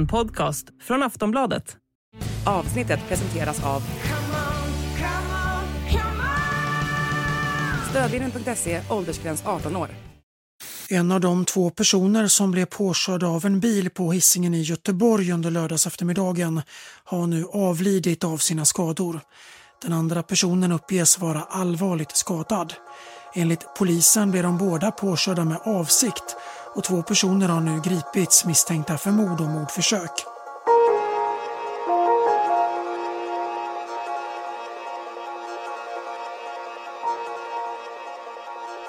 En podcast från Aftonbladet. Avsnittet presenteras av Stödlinjen.se, åldersgräns 18 år. En av de två personer som blev påkörda av en bil på hissingen i Göteborg under lördags eftermiddagen har nu avlidit av sina skador. Den andra personen uppges vara allvarligt skadad. Enligt polisen blev de båda påkörda med avsikt och två personer har nu gripits misstänkta för mord och mordförsök.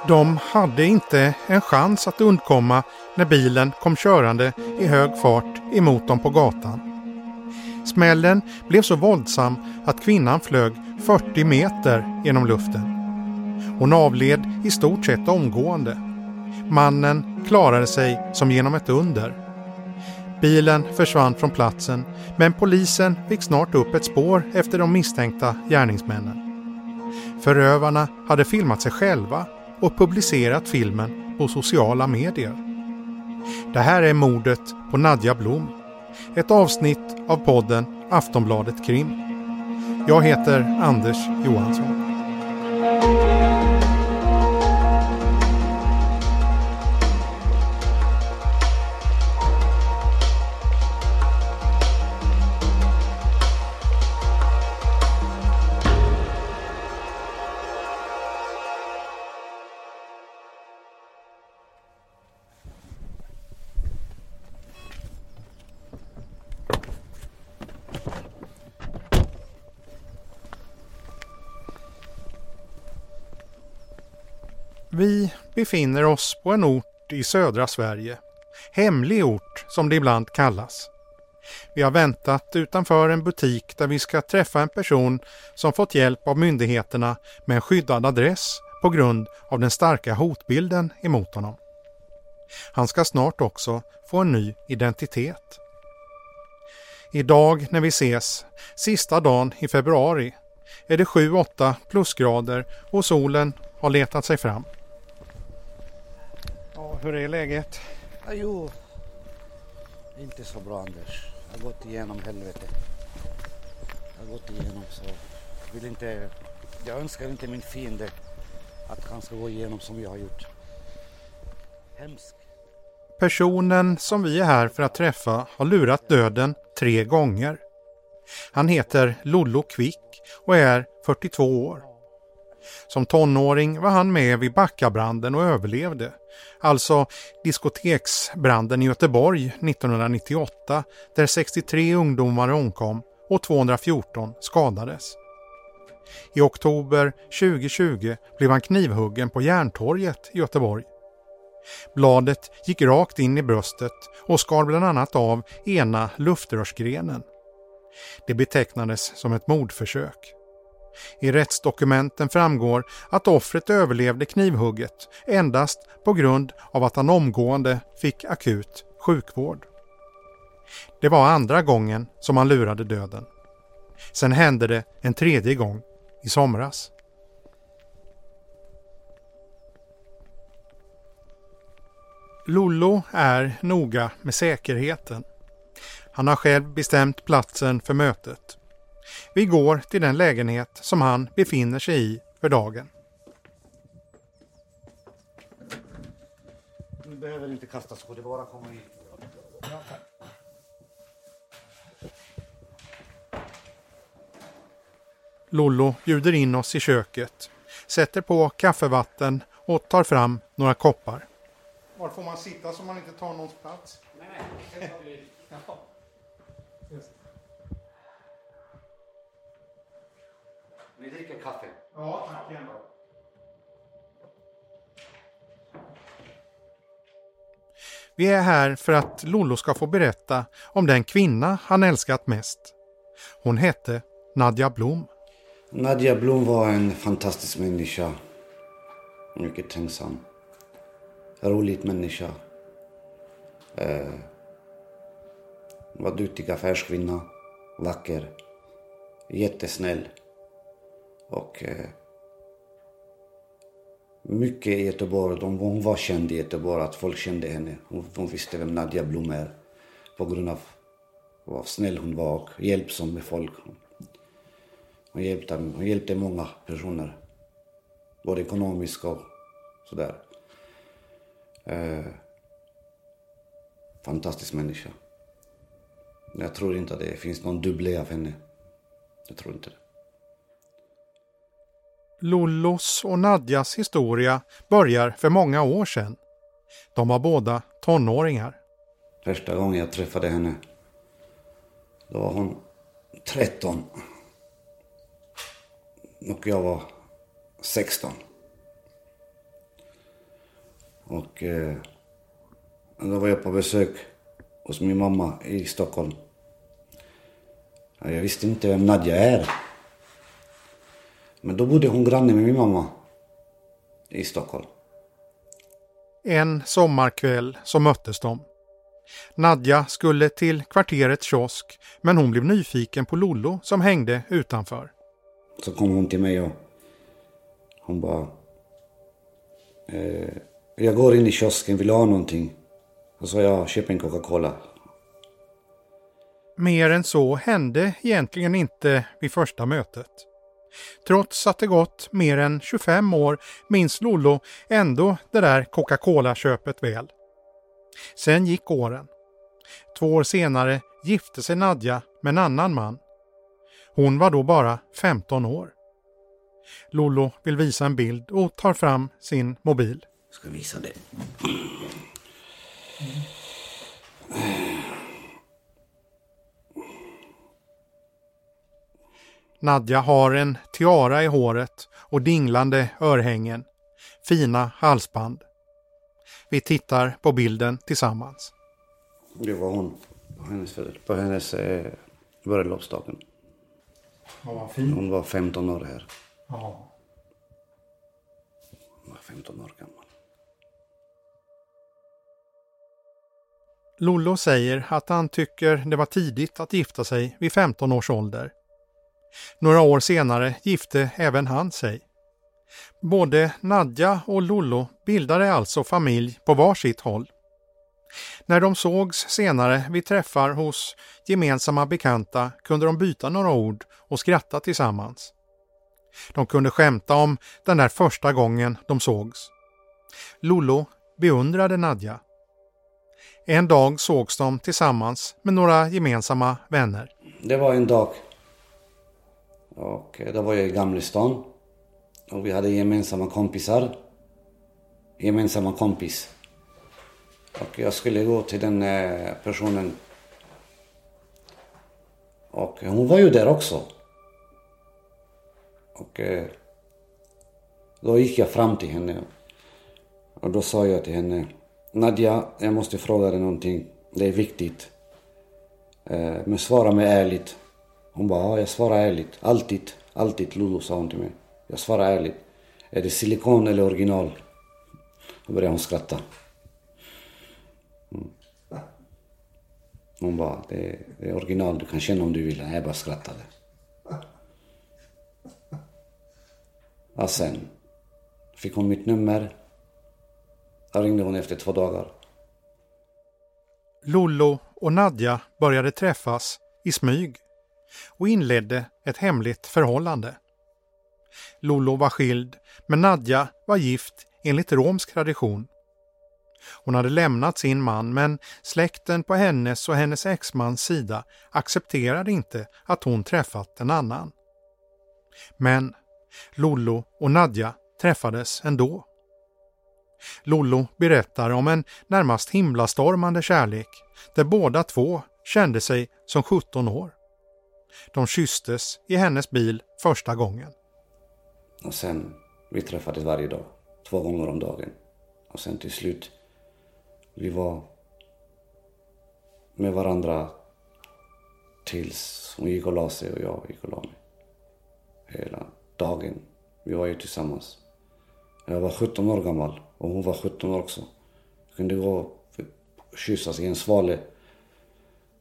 De hade inte en chans att undkomma när bilen kom körande i hög fart emot dem på gatan. Smällen blev så våldsam att kvinnan flög 40 meter genom luften. Hon avled i stort sett omgående. Mannen klarade sig som genom ett under. Bilen försvann från platsen men polisen fick snart upp ett spår efter de misstänkta gärningsmännen. Förövarna hade filmat sig själva och publicerat filmen på sociala medier. Det här är mordet på Nadja Blom. Ett avsnitt av podden Aftonbladet Krim. Jag heter Anders Johansson. Vi befinner oss på en ort i södra Sverige. Hemlig ort som det ibland kallas. Vi har väntat utanför en butik där vi ska träffa en person som fått hjälp av myndigheterna med en skyddad adress på grund av den starka hotbilden emot honom. Han ska snart också få en ny identitet. Idag när vi ses, sista dagen i februari, är det 7-8 plusgrader och solen har letat sig fram. Hur är läget? Ja, jo, inte så bra Anders. Jag har gått igenom helvete. Jag har gått igenom så vill inte, jag önskar inte min fiende att han ska gå igenom som jag har gjort. Hemskt. Personen som vi är här för att träffa har lurat döden tre gånger. Han heter Lollo Kvick och är 42 år. Som tonåring var han med vid Backabranden och överlevde. Alltså diskoteksbranden i Göteborg 1998 där 63 ungdomar omkom och 214 skadades. I oktober 2020 blev han knivhuggen på Järntorget i Göteborg. Bladet gick rakt in i bröstet och skar bland annat av ena luftrörsgrenen. Det betecknades som ett mordförsök. I rättsdokumenten framgår att offret överlevde knivhugget endast på grund av att han omgående fick akut sjukvård. Det var andra gången som han lurade döden. Sen hände det en tredje gång i somras. Lollo är noga med säkerheten. Han har själv bestämt platsen för mötet. Vi går till den lägenhet som han befinner sig i för dagen. Du behöver inte kasta skor, det bara komma in. Lollo bjuder in oss i köket, sätter på kaffevatten och tar fram några koppar. Var får man sitta så man inte tar någons plats? Ni dricker kaffe. Ja, tack gärna. Vi är här för att Lollo ska få berätta om den kvinna han älskat mest. Hon hette Nadja Blom. Nadja Blom var en fantastisk människa. Mycket tänksam. Rolig människa. Eh, var duktig affärskvinna. Vacker. Jättesnäll. Och eh, mycket i Göteborg, de, hon var känd i Göteborg, att folk kände henne. Hon, hon visste vem Nadja Blom är. På grund av Vad snäll hon var och hjälpsam med folk. Hon hjälpte, hon hjälpte många personer. Både ekonomiskt och sådär. Eh, fantastisk människa. Jag tror inte att det finns någon dubblé av henne. Jag tror inte det. Lollos och Nadjas historia börjar för många år sedan. De var båda tonåringar. Första gången jag träffade henne, då var hon 13. Och jag var 16. Och eh, då var jag på besök hos min mamma i Stockholm. Jag visste inte vem Nadja är. Men då bodde hon granne med min mamma i Stockholm. En sommarkväll så möttes de. Nadja skulle till kvarterets kiosk men hon blev nyfiken på Lollo som hängde utanför. Så kom hon till mig och hon bara... Eh, jag går in i kiosken, vill du ha någonting? Och så jag, köp en Coca-Cola. Mer än så hände egentligen inte vid första mötet. Trots att det gått mer än 25 år minns Lollo ändå det där Coca-Cola-köpet väl. Sen gick åren. Två år senare gifte sig Nadja med en annan man. Hon var då bara 15 år. Lollo vill visa en bild och tar fram sin mobil. Jag ska visa det. Nadja har en tiara i håret och dinglande örhängen. Fina halsband. Vi tittar på bilden tillsammans. Det var hon på hennes, på hennes eh, bröllopsdagen. fin. Hon var 15 år här. Ja. Hon var 15 år gammal. Lollo säger att han tycker det var tidigt att gifta sig vid 15 års ålder. Några år senare gifte även han sig. Både Nadja och Lollo bildade alltså familj på var sitt håll. När de sågs senare vid träffar hos gemensamma bekanta kunde de byta några ord och skratta tillsammans. De kunde skämta om den där första gången de sågs. Lollo beundrade Nadja. En dag sågs de tillsammans med några gemensamma vänner. Det var en dag. Och eh, då var jag i Gamlestan. Och vi hade gemensamma kompisar. Gemensamma kompis. Och jag skulle gå till den eh, personen. Och eh, hon var ju där också. Och då gick jag fram till henne. Och då sa jag till henne. Nadja, jag måste fråga dig någonting. Det är viktigt. Men svara mig ärligt. Hon bara, ja, jag svarar ärligt. Alltid, alltid Lulu sa hon till mig. Jag svarar ärligt. Är det silikon eller original? Då började hon skratta. Mm. Hon bara, det är, det är original, du kan känna om du vill. Jag bara skrattade. Ja, sen fick hon mitt nummer. Jag ringde hon efter två dagar. Lollo och Nadja började träffas i smyg och inledde ett hemligt förhållande. Lollo var skild, men Nadja var gift enligt romsk tradition. Hon hade lämnat sin man men släkten på hennes och hennes exmans sida accepterade inte att hon träffat en annan. Men Lollo och Nadja träffades ändå. Lollo berättar om en närmast himlastormande kärlek där båda två kände sig som 17 år. De kysstes i hennes bil första gången. Och sen, vi träffades varje dag. Två gånger om dagen. Och sen till slut, vi var med varandra tills hon gick och la sig och jag gick och la mig. Hela dagen. Vi var ju tillsammans. Jag var 17 år gammal och hon var 17 år också. Vi kunde gå och kyssas i en svale.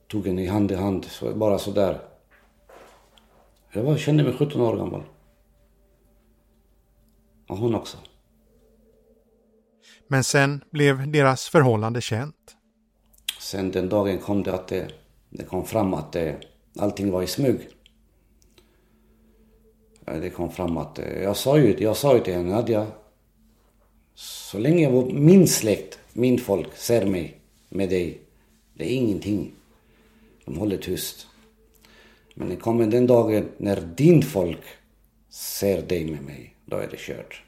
Tog henne i hand i hand, så, bara sådär. Jag var, kände mig 17 år gammal. Och hon också. Men sen blev deras förhållande känt. Sen den dagen kom det att det, Det kom fram att eh, allting var i smyg. Det kom fram att, eh, jag sa ju, jag sa ju till henne, Nadja, så länge min släkt, min folk ser mig med dig, det är ingenting. De håller tyst. Men det kommer den dagen när din folk ser dig med mig, då är det kört.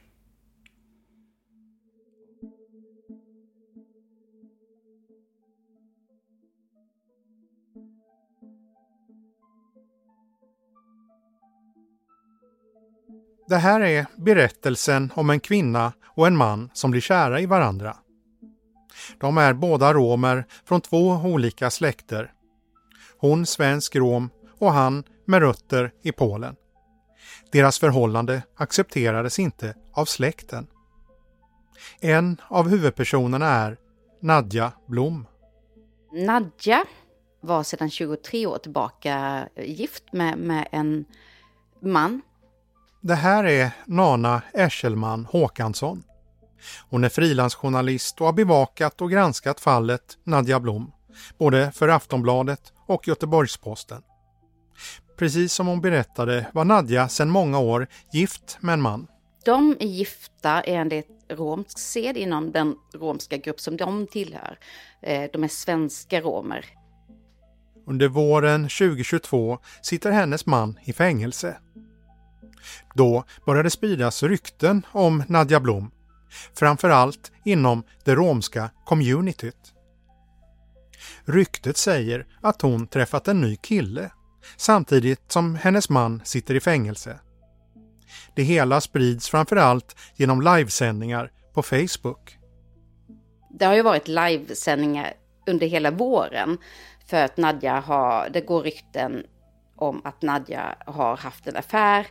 Det här är berättelsen om en kvinna och en man som blir kära i varandra. De är båda romer från två olika släkter. Hon svensk rom och han med rötter i Polen. Deras förhållande accepterades inte av släkten. En av huvudpersonerna är Nadja Blom. Nadja var sedan 23 år tillbaka gift med, med en man. Det här är Nana Eschelman Håkansson. Hon är frilansjournalist och har bevakat och granskat fallet Nadja Blom, både för Aftonbladet och Göteborgs-Posten. Precis som hon berättade var Nadja sedan många år gift med en man. De är gifta enligt romsk sed inom den romska grupp som de tillhör. Eh, De är svenska romer. Under våren 2022 sitter hennes man i fängelse. Då började spridas rykten om Nadja Blom, framförallt inom det romska communityt. Ryktet säger att hon träffat en ny kille samtidigt som hennes man sitter i fängelse. Det hela sprids framförallt genom livesändningar på Facebook. Det har ju varit livesändningar under hela våren för att Nadja har, det går rykten om att Nadja har haft en affär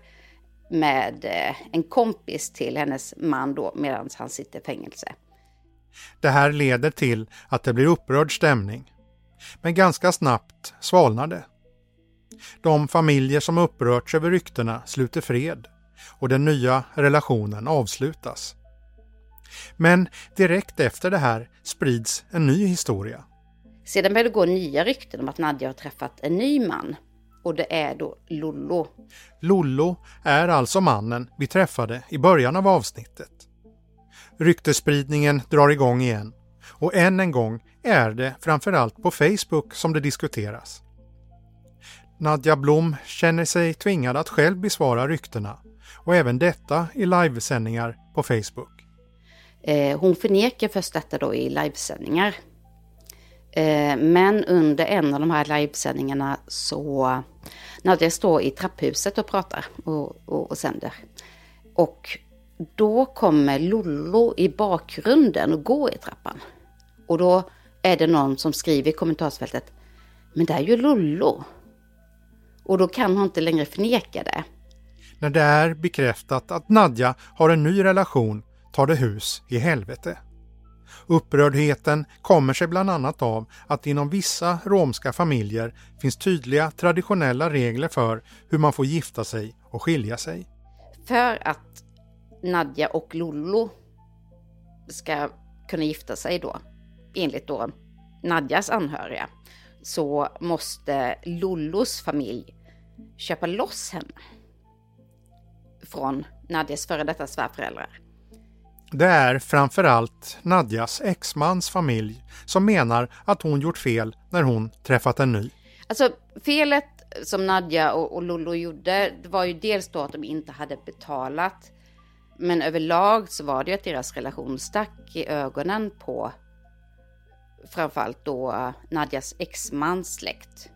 med eh, en kompis till hennes man då medan han sitter i fängelse. Det här leder till att det blir upprörd stämning. Men ganska snabbt svalnar det. De familjer som upprörts över ryktena sluter fred och den nya relationen avslutas. Men direkt efter det här sprids en ny historia. Sedan börjar det gå nya rykten om att Nadja har träffat en ny man. Och det är då Lollo. Lollo är alltså mannen vi träffade i början av avsnittet. Ryktespridningen drar igång igen och än en gång är det framförallt på Facebook som det diskuteras. Nadja Blom känner sig tvingad att själv besvara ryktena och även detta i livesändningar på Facebook. Eh, hon förnekar först detta då i livesändningar. Eh, men under en av de här livesändningarna så Nadja står i trapphuset och pratar och, och, och sänder. Och då kommer Lollo i bakgrunden och går i trappan. Och då är det någon som skriver i kommentarsfältet Men det är ju Lollo. Och då kan hon inte längre förneka det. När det är bekräftat att Nadja har en ny relation tar det hus i helvete. Upprördheten kommer sig bland annat av att inom vissa romska familjer finns tydliga traditionella regler för hur man får gifta sig och skilja sig. För att Nadja och Lollo ska kunna gifta sig då, enligt då Nadjas anhöriga, så måste Lollos familj köpa loss henne från Nadjas före detta svärföräldrar. Det är framförallt Nadjas exmans familj som menar att hon gjort fel när hon träffat en ny. Alltså felet som Nadja och, och Lollo gjorde, var ju dels då att de inte hade betalat. Men överlag så var det ju att deras relation stack i ögonen på framförallt då Nadjas exmans släkt.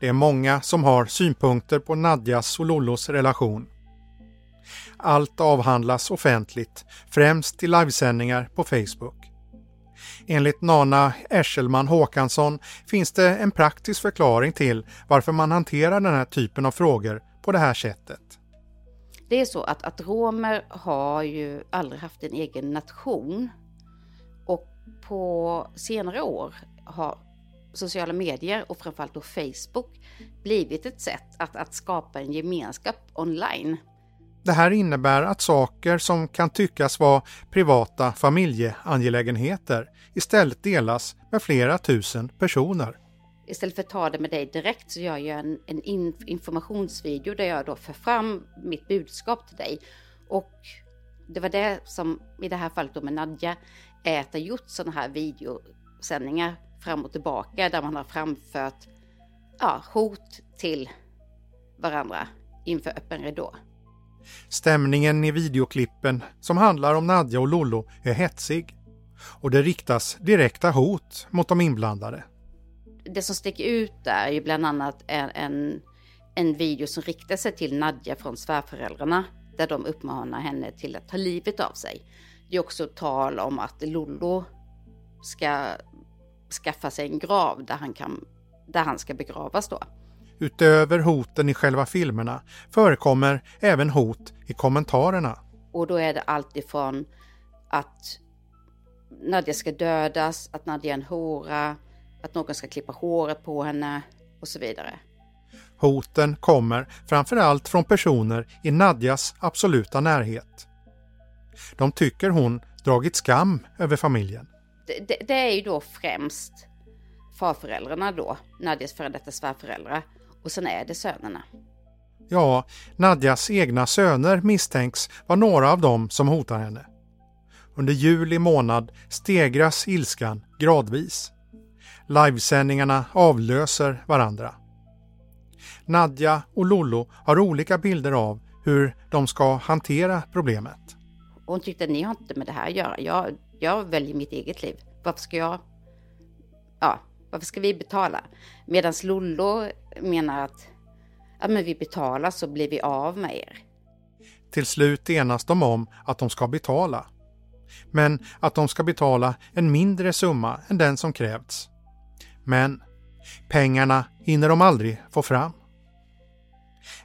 Det är många som har synpunkter på Nadjas och Lollos relation. Allt avhandlas offentligt, främst i livesändningar på Facebook. Enligt Nana Eschelman Håkansson finns det en praktisk förklaring till varför man hanterar den här typen av frågor på det här sättet. Det är så att, att romer har ju aldrig haft en egen nation. På senare år har sociala medier och framförallt då Facebook blivit ett sätt att, att skapa en gemenskap online. Det här innebär att saker som kan tyckas vara privata familjeangelägenheter istället delas med flera tusen personer. istället för att ta det med dig direkt så gör jag en, en informationsvideo där jag då för fram mitt budskap till dig. Och det var det som i det här fallet då med Nadja ha gjort sådana här videosändningar fram och tillbaka där man har framfört ja, hot till varandra inför öppen ridå. Stämningen i videoklippen som handlar om Nadja och Lollo är hetsig och det riktas direkta hot mot de inblandade. Det som sticker ut där är ju bland annat en, en, en video som riktar sig till Nadja från svärföräldrarna där de uppmanar henne till att ta livet av sig. Det är också tal om att Lollo ska skaffa sig en grav där han, kan, där han ska begravas då. Utöver hoten i själva filmerna förekommer även hot i kommentarerna. Och då är det allt ifrån att Nadja ska dödas, att Nadja är en hora, att någon ska klippa håret på henne och så vidare. Hoten kommer framförallt från personer i Nadjas absoluta närhet. De tycker hon dragit skam över familjen. Det, det, det är ju då främst farföräldrarna då, Nadjas före detta svärföräldrar, och sen är det sönerna. Ja, Nadjas egna söner misstänks vara några av dem som hotar henne. Under juli månad stegras ilskan gradvis. Livesändningarna avlöser varandra. Nadja och Lollo har olika bilder av hur de ska hantera problemet. Hon tyckte att ni har inte med det här att göra. Jag, jag väljer mitt eget liv. Varför ska jag... Ja, varför ska vi betala? Medan Lollo menar att ja, men vi betalar så blir vi av med er. Till slut enas de om att de ska betala. Men att de ska betala en mindre summa än den som krävts. Men pengarna hinner de aldrig få fram.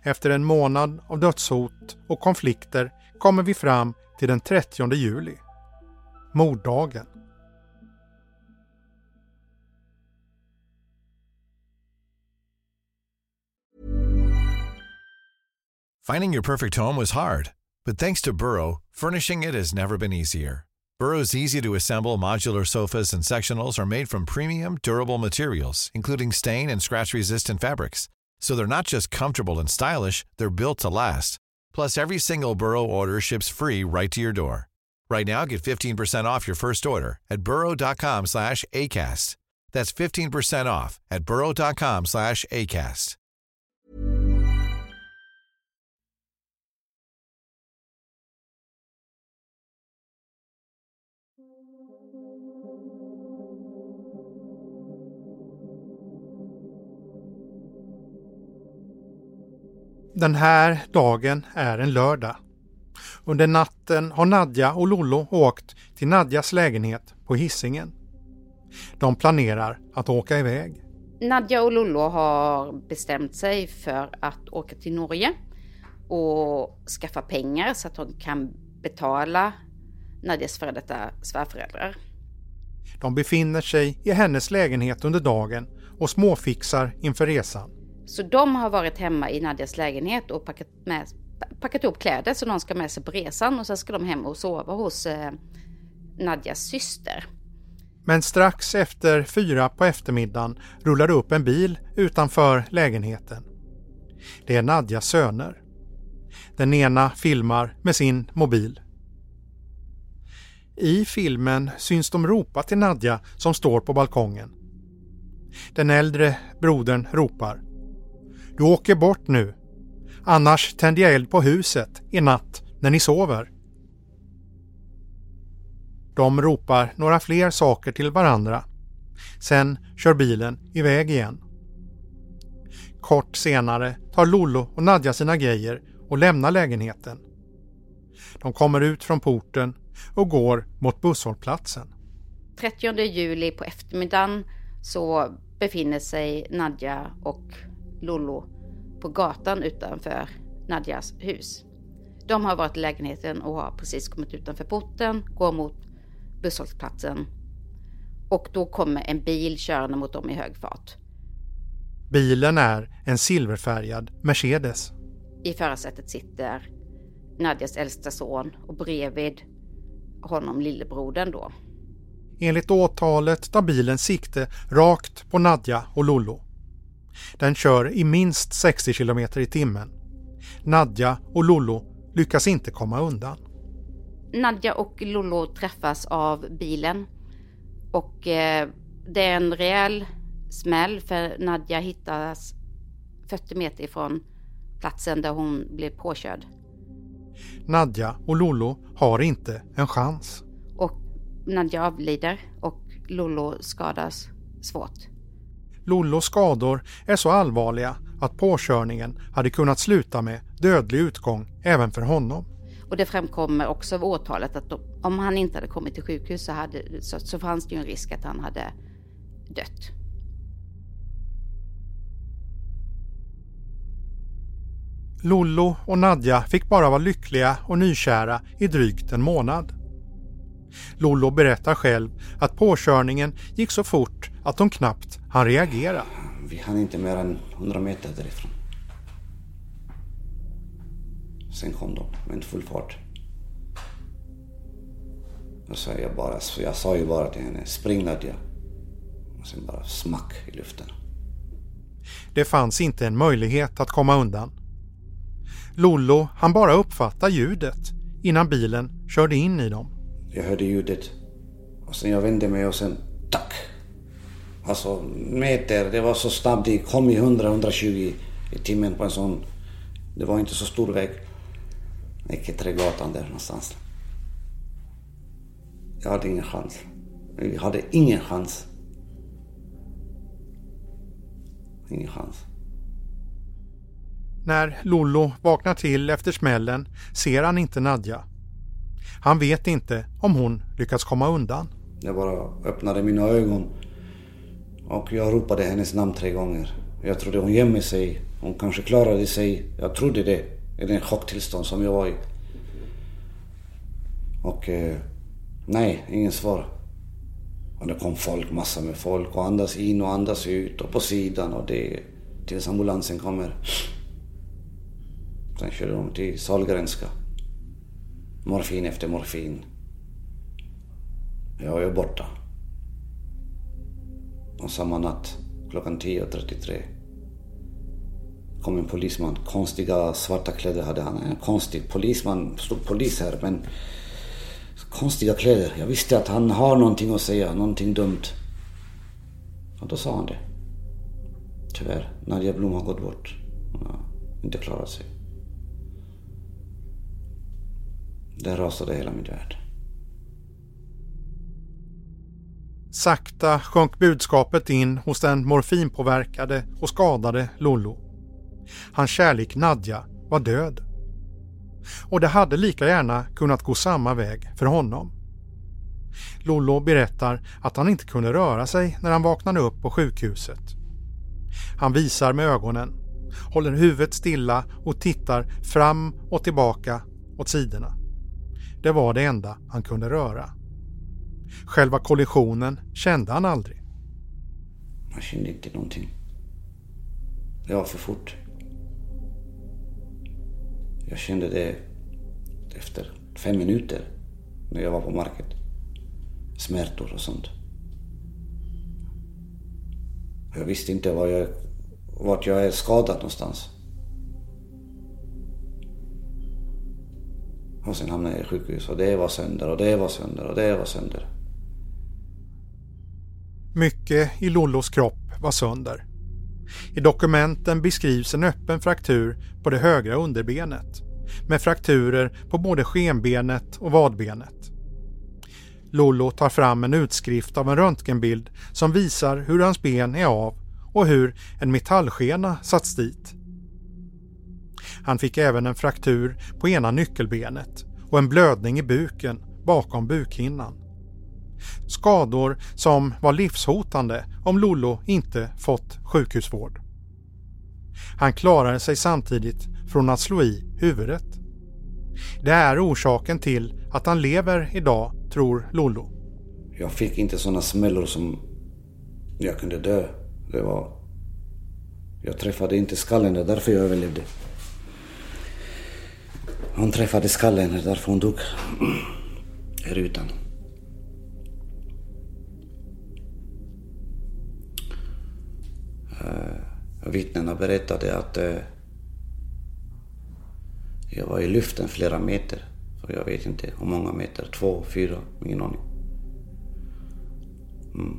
Efter en månad av dödshot och konflikter kommer vi fram till den 30 juli. Morddagen. Finding your perfect home was hard, but thanks to Burrow, furnishing it has never been easier. Burrow's easy to assemble modular sofas and sectionals are made from premium, durable materials, including stain and scratch resistant fabrics. So they're not just comfortable and stylish, they're built to last. Plus, every single Burrow order ships free right to your door. Right now, get 15% off your first order at burrow.com slash ACAST. That's 15% off at burrow.com slash ACAST. Den här dagen är en lördag. Under natten har Nadja och Lollo åkt till Nadjas lägenhet på Hisingen. De planerar att åka iväg. Nadja och Lollo har bestämt sig för att åka till Norge och skaffa pengar så att de kan betala Nadjas före detta svärföräldrar. De befinner sig i hennes lägenhet under dagen och småfixar inför resan. Så de har varit hemma i Nadjas lägenhet och packat, med, packat ihop kläder så de ska med sig på resan och sen ska de hem och sova hos eh, Nadjas syster. Men strax efter fyra på eftermiddagen rullar det upp en bil utanför lägenheten. Det är Nadjas söner. Den ena filmar med sin mobil. I filmen syns de ropa till Nadja som står på balkongen. Den äldre brodern ropar du åker bort nu. Annars tänder jag eld på huset i natt när ni sover. De ropar några fler saker till varandra. Sen kör bilen iväg igen. Kort senare tar Lollo och Nadja sina grejer och lämnar lägenheten. De kommer ut från porten och går mot busshållplatsen. 30 juli på eftermiddagen så befinner sig Nadja och Lollo på gatan utanför Nadjas hus. De har varit i lägenheten och har precis kommit utanför porten, går mot busshållplatsen och då kommer en bil körande mot dem i hög fart. Bilen är en silverfärgad Mercedes. I förarsätet sitter Nadjas äldsta son och bredvid honom lillebrodern då. enligt åtalet tar bilen sikte rakt på Nadja och Lollo. Den kör i minst 60 km i timmen. Nadja och Lollo lyckas inte komma undan. Nadja och Lollo träffas av bilen och eh, det är en rejäl smäll för Nadja hittas 40 meter ifrån platsen där hon blev påkörd. Nadja och Lollo har inte en chans. Och Nadja avlider och Lollo skadas svårt. Lollos skador är så allvarliga att påkörningen hade kunnat sluta med dödlig utgång även för honom. Och det framkommer också av åtalet att om han inte hade kommit till sjukhus så, hade, så, så fanns det ju en risk att han hade dött. Lollo och Nadja fick bara vara lyckliga och nykära i drygt en månad. Lollo berättar själv att påkörningen gick så fort att de knappt hann reagera. Vi hann inte mer än 100 meter därifrån. Sen kom de med full fart. Då sa jag bara, så jag sa ju bara till henne, spring Nadja. Och sen bara smack i luften. Det fanns inte en möjlighet att komma undan. Lollo han bara uppfatta ljudet innan bilen körde in i dem. Jag hörde ljudet och sen jag vände mig och sen tack. Alltså meter, det var så snabbt. Det kom i 100-120 i timmen på en sån. Det var inte så stor väg. Icke Trädgatan där någonstans. Jag hade ingen chans. Jag hade ingen chans. Ingen chans. När Lollo vaknar till efter smällen ser han inte Nadja. Han vet inte om hon lyckats komma undan. Jag bara öppnade mina ögon och jag ropade hennes namn tre gånger. Jag trodde hon gömde sig. Hon kanske klarade sig. Jag trodde det. I den chocktillstånd som jag var i. Och eh, nej, ingen svar. Och det kom folk, massor med folk och andas in och andas ut och på sidan och det tills ambulansen kommer. Sen körde de till Sahlgrenska. Morfin efter morfin. Jag är borta. Och samma natt, klockan 10.33, kom en polisman. Konstiga svarta kläder hade han. En konstig polisman, stod polis här men konstiga kläder. Jag visste att han har någonting att säga, någonting dumt. Och då sa han det. Tyvärr, Nadja Blom har gått bort. Hon har inte klarat sig. Där rasade hela min värld. Sakta sjönk budskapet in hos den morfinpåverkade och skadade Lollo. Hans kärlek Nadja var död. Och det hade lika gärna kunnat gå samma väg för honom. Lollo berättar att han inte kunde röra sig när han vaknade upp på sjukhuset. Han visar med ögonen, håller huvudet stilla och tittar fram och tillbaka åt sidorna. Det var det enda han kunde röra. Själva kollisionen kände han aldrig. Man kände inte någonting. Det var för fort. Jag kände det efter fem minuter när jag var på marken. Smärtor och sånt. Jag visste inte var jag, vart jag är skadad någonstans. Och sen hamnade jag i sjukhus och det var sönder och det var sönder och det var sönder. Mycket i Lollos kropp var sönder. I dokumenten beskrivs en öppen fraktur på det högra underbenet med frakturer på både skenbenet och vadbenet. Lollo tar fram en utskrift av en röntgenbild som visar hur hans ben är av och hur en metallskena satts dit. Han fick även en fraktur på ena nyckelbenet och en blödning i buken bakom bukhinnan. Skador som var livshotande om Lollo inte fått sjukhusvård. Han klarade sig samtidigt från att slå i huvudet. Det är orsaken till att han lever idag, tror Lollo. Jag fick inte sådana smällor som jag kunde dö. Det var... Jag träffade inte skallen, det är därför jag överlevde. Hon träffade skallen, därför hon dog. Här rutan. Eh, vittnena berättade att eh, jag var i luften flera meter. Så jag vet inte hur många meter. Två, fyra, ingen aning. Mm.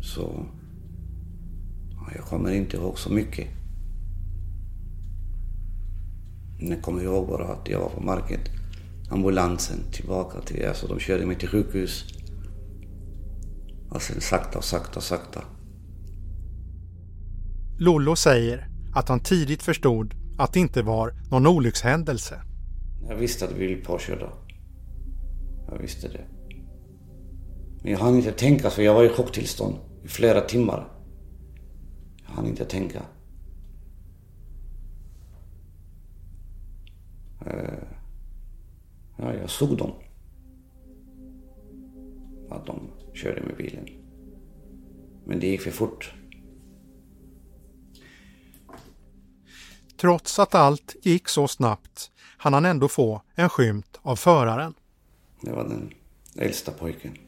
Så jag kommer inte ihåg så mycket jag kommer ihåg bara att jag var på marken. Ambulansen tillbaka till... Alltså de körde mig till sjukhus. Och sen sakta och sakta och sakta. Lollo säger att han tidigt förstod att det inte var någon olyckshändelse. Jag visste att vi blev påkörda. Jag visste det. Men jag hann inte tänka för jag var i chocktillstånd i flera timmar. Jag hann inte tänka. Ja, jag såg dem. Att de körde med bilen. Men det gick för fort. Trots att allt gick så snabbt hann han ändå få en skymt av föraren. Det var den äldsta pojken.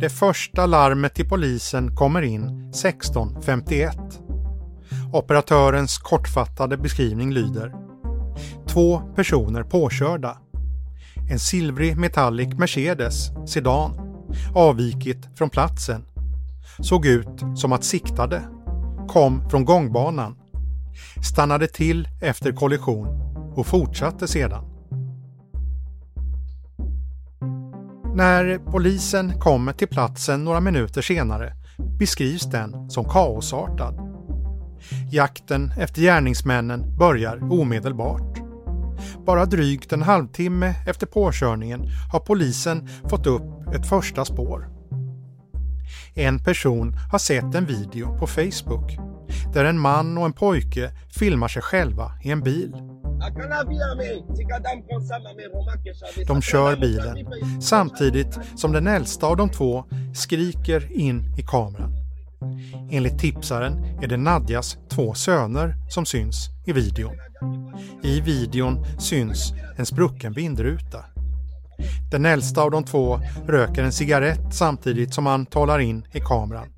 Det första larmet till polisen kommer in 16.51. Operatörens kortfattade beskrivning lyder Två personer påkörda. En silvrig metallic Mercedes sedan avvikit från platsen. Såg ut som att siktade. Kom från gångbanan. Stannade till efter kollision och fortsatte sedan. När polisen kommer till platsen några minuter senare beskrivs den som kaosartad. Jakten efter gärningsmännen börjar omedelbart. Bara drygt en halvtimme efter påkörningen har polisen fått upp ett första spår. En person har sett en video på Facebook där en man och en pojke filmar sig själva i en bil. Mm. De kör bilen samtidigt som den äldsta av de två skriker in i kameran. Enligt tipsaren är det Nadjas två söner som syns i videon. I videon syns en sprucken vindruta. Den äldsta av de två röker en cigarett samtidigt som han talar in i kameran.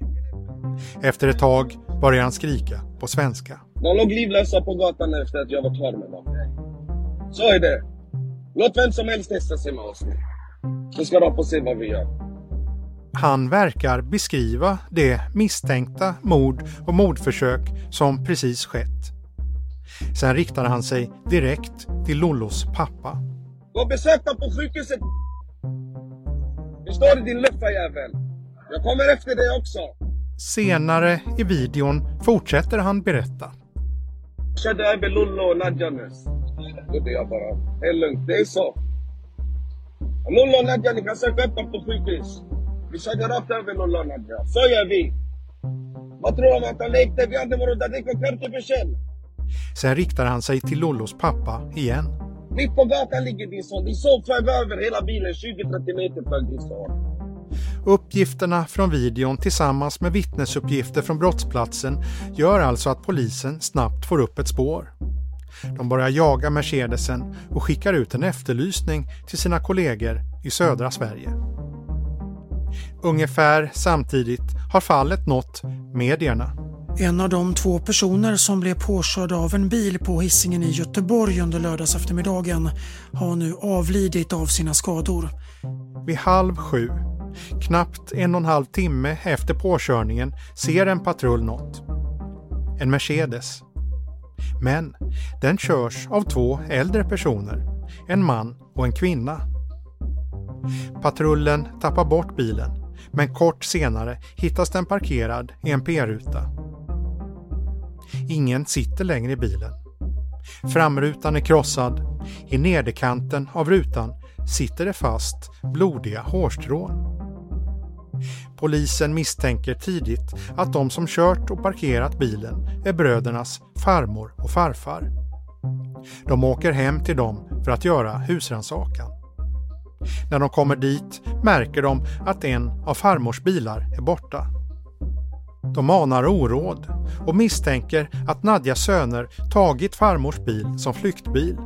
Efter ett tag börjar han skrika på svenska. De låg livlösa på gatan efter att jag var klar med dem. Så är det. Låt vem som helst testa sig med oss nu. Så ska de få se vad vi gör. Han verkar beskriva det misstänkta mord och mordförsök som precis skett. Sen riktar han sig direkt till Lollos pappa. Gå och besök dem på sjukhuset. Det står i din luffa jävel. Jag kommer efter dig också. Senare i videon fortsätter han berätta. Lollo och Nadja nyss. Gjorde jag bara. Det är lugnt, det är så. Lollo och Nadja, ni kan söka upp dem på sjukhus. Vi körde rakt över Lollo och Nadja. Så gör vi. Vad tror om att han lekte? Vi hade kört för själv. Sen riktar han sig till Lollos pappa igen. Mitt på gatan ligger din son. Din son flög över hela bilen 20-30 meter flög din son. Uppgifterna från videon tillsammans med vittnesuppgifter från brottsplatsen gör alltså att polisen snabbt får upp ett spår. De börjar jaga Mercedesen och skickar ut en efterlysning till sina kollegor i södra Sverige. Ungefär samtidigt har fallet nått medierna. En av de två personer som blev påkörda av en bil på hissingen i Göteborg under lördags eftermiddagen har nu avlidit av sina skador. Vid halv sju, knappt en och en halv timme efter påkörningen, ser en patrull något. En Mercedes. Men den körs av två äldre personer, en man och en kvinna. Patrullen tappar bort bilen, men kort senare hittas den parkerad i en P-ruta. Ingen sitter längre i bilen. Framrutan är krossad. I nederkanten av rutan sitter det fast blodiga hårstrån. Polisen misstänker tidigt att de som kört och parkerat bilen är brödernas farmor och farfar. De åker hem till dem för att göra husrannsakan. När de kommer dit märker de att en av farmors bilar är borta. De anar oråd och misstänker att Nadjas söner tagit farmors bil som flyktbil.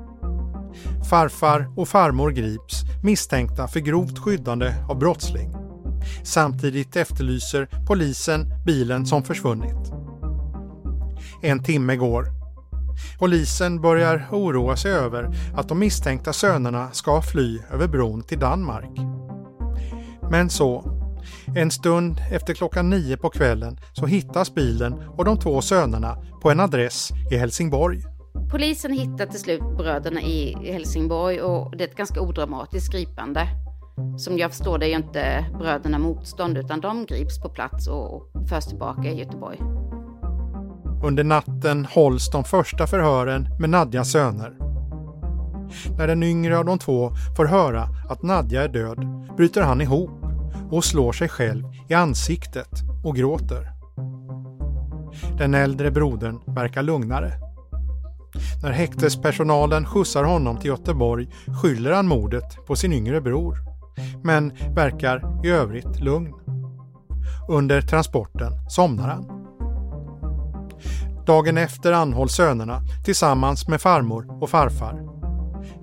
Farfar och farmor grips misstänkta för grovt skyddande av brottsling. Samtidigt efterlyser polisen bilen som försvunnit. En timme går. Polisen börjar oroa sig över att de misstänkta sönerna ska fly över bron till Danmark. Men så, en stund efter klockan nio på kvällen så hittas bilen och de två sönerna på en adress i Helsingborg. Polisen hittar till slut bröderna i Helsingborg och det är ett ganska odramatiskt gripande. Som jag förstår det är ju inte bröderna motstånd utan de grips på plats och förs tillbaka i Göteborg. Under natten hålls de första förhören med Nadjas söner. När den yngre av de två får höra att Nadja är död bryter han ihop och slår sig själv i ansiktet och gråter. Den äldre brodern verkar lugnare. När häktespersonalen skjutsar honom till Göteborg skyller han mordet på sin yngre bror, men verkar i övrigt lugn. Under transporten somnar han. Dagen efter anhålls sönerna tillsammans med farmor och farfar.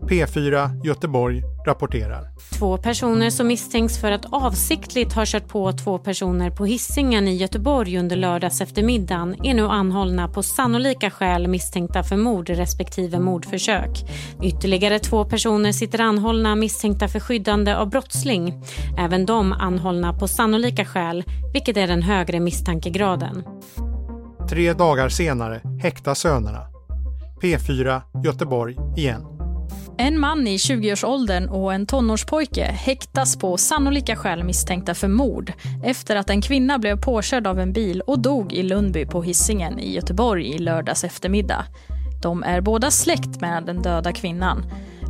P4 Göteborg rapporterar. Två personer som misstänks för att avsiktligt ha kört på två personer på hissingen i Göteborg under lördags eftermiddagen är nu anhållna på sannolika skäl misstänkta för mord respektive mordförsök. Ytterligare två personer sitter anhållna misstänkta för skyddande av brottsling. Även de anhållna på sannolika skäl, vilket är den högre misstankegraden. Tre dagar senare häktas sönerna. P4 Göteborg igen. En man i 20-årsåldern och en tonårspojke häktas på sannolika skäl misstänkta för mord efter att en kvinna blev påkörd av en bil och dog i Lundby på Hisingen i Göteborg i lördags eftermiddag. De är båda släkt med den döda kvinnan.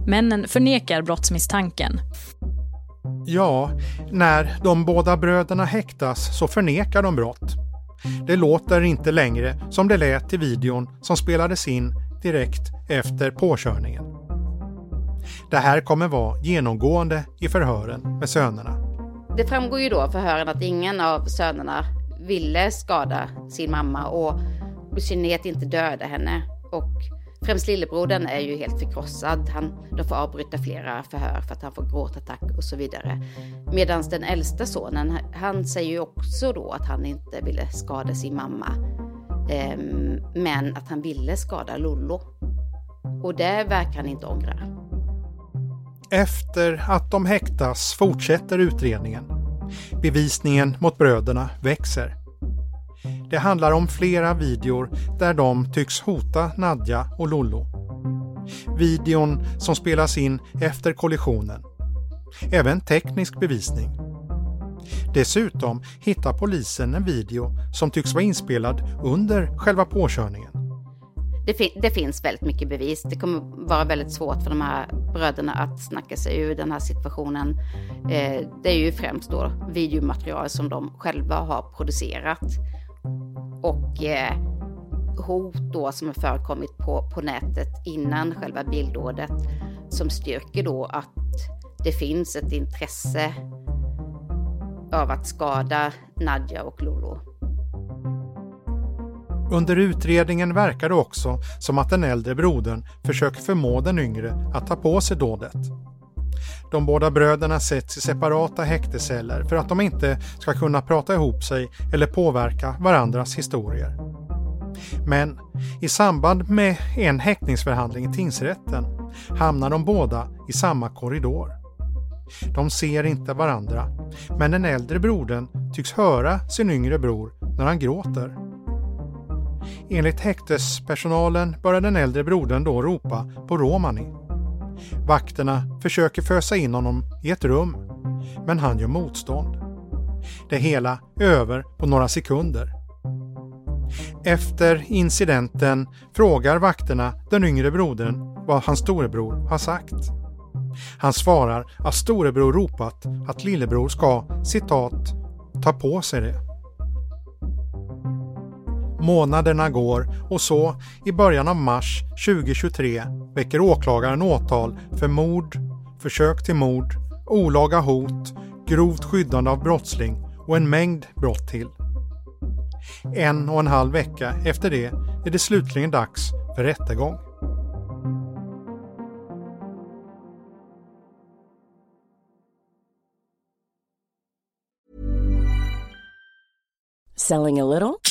Männen förnekar brottsmisstanken. Ja, när de båda bröderna häktas så förnekar de brott. Det låter inte längre som det lät i videon som spelades in direkt efter påkörningen. Det här kommer vara genomgående i förhören med sönerna. Det framgår ju då förhören att ingen av sönerna ville skada sin mamma och i synnerhet inte döda henne. Och främst lillebrodern är ju helt förkrossad. Han, de får avbryta flera förhör för att han får gråtattack och så vidare. Medan den äldsta sonen, han säger ju också då att han inte ville skada sin mamma. Eh, men att han ville skada Lollo. Och det verkar han inte ångra. Efter att de häktas fortsätter utredningen. Bevisningen mot bröderna växer. Det handlar om flera videor där de tycks hota Nadja och Lollo. Videon som spelas in efter kollisionen. Även teknisk bevisning. Dessutom hittar polisen en video som tycks vara inspelad under själva påkörningen. Det, fin det, finns väldigt mycket bevis. Det kommer vara väldigt svårt för de här bröderna att snacka sig ur den här situationen. Eh, det är ju främst då videomaterial som de själva har producerat. Och eh, hot då som har förekommit på, på nätet innan själva bildådet som styrker då att det finns ett intresse av att skada Nadja och Lolo. Under utredningen verkar det också som att den äldre brodern försöker förmå den yngre att ta på sig dådet. De båda bröderna sätts i separata häkteceller för att de inte ska kunna prata ihop sig eller påverka varandras historier. Men i samband med en häktningsförhandling i tingsrätten hamnar de båda i samma korridor. De ser inte varandra, men den äldre brodern tycks höra sin yngre bror när han gråter. Enligt häktespersonalen börjar den äldre brodern då ropa på romani. Vakterna försöker fösa in honom i ett rum, men han gör motstånd. Det hela är över på några sekunder. Efter incidenten frågar vakterna den yngre brodern vad hans storebror har sagt. Han svarar att storebror ropat att lillebror ska, citat, ta på sig det. Månaderna går och så, i början av mars 2023, väcker åklagaren åtal för mord, försök till mord, olaga hot, grovt skyddande av brottsling och en mängd brott till. En och en halv vecka efter det är det slutligen dags för rättegång. Selling a little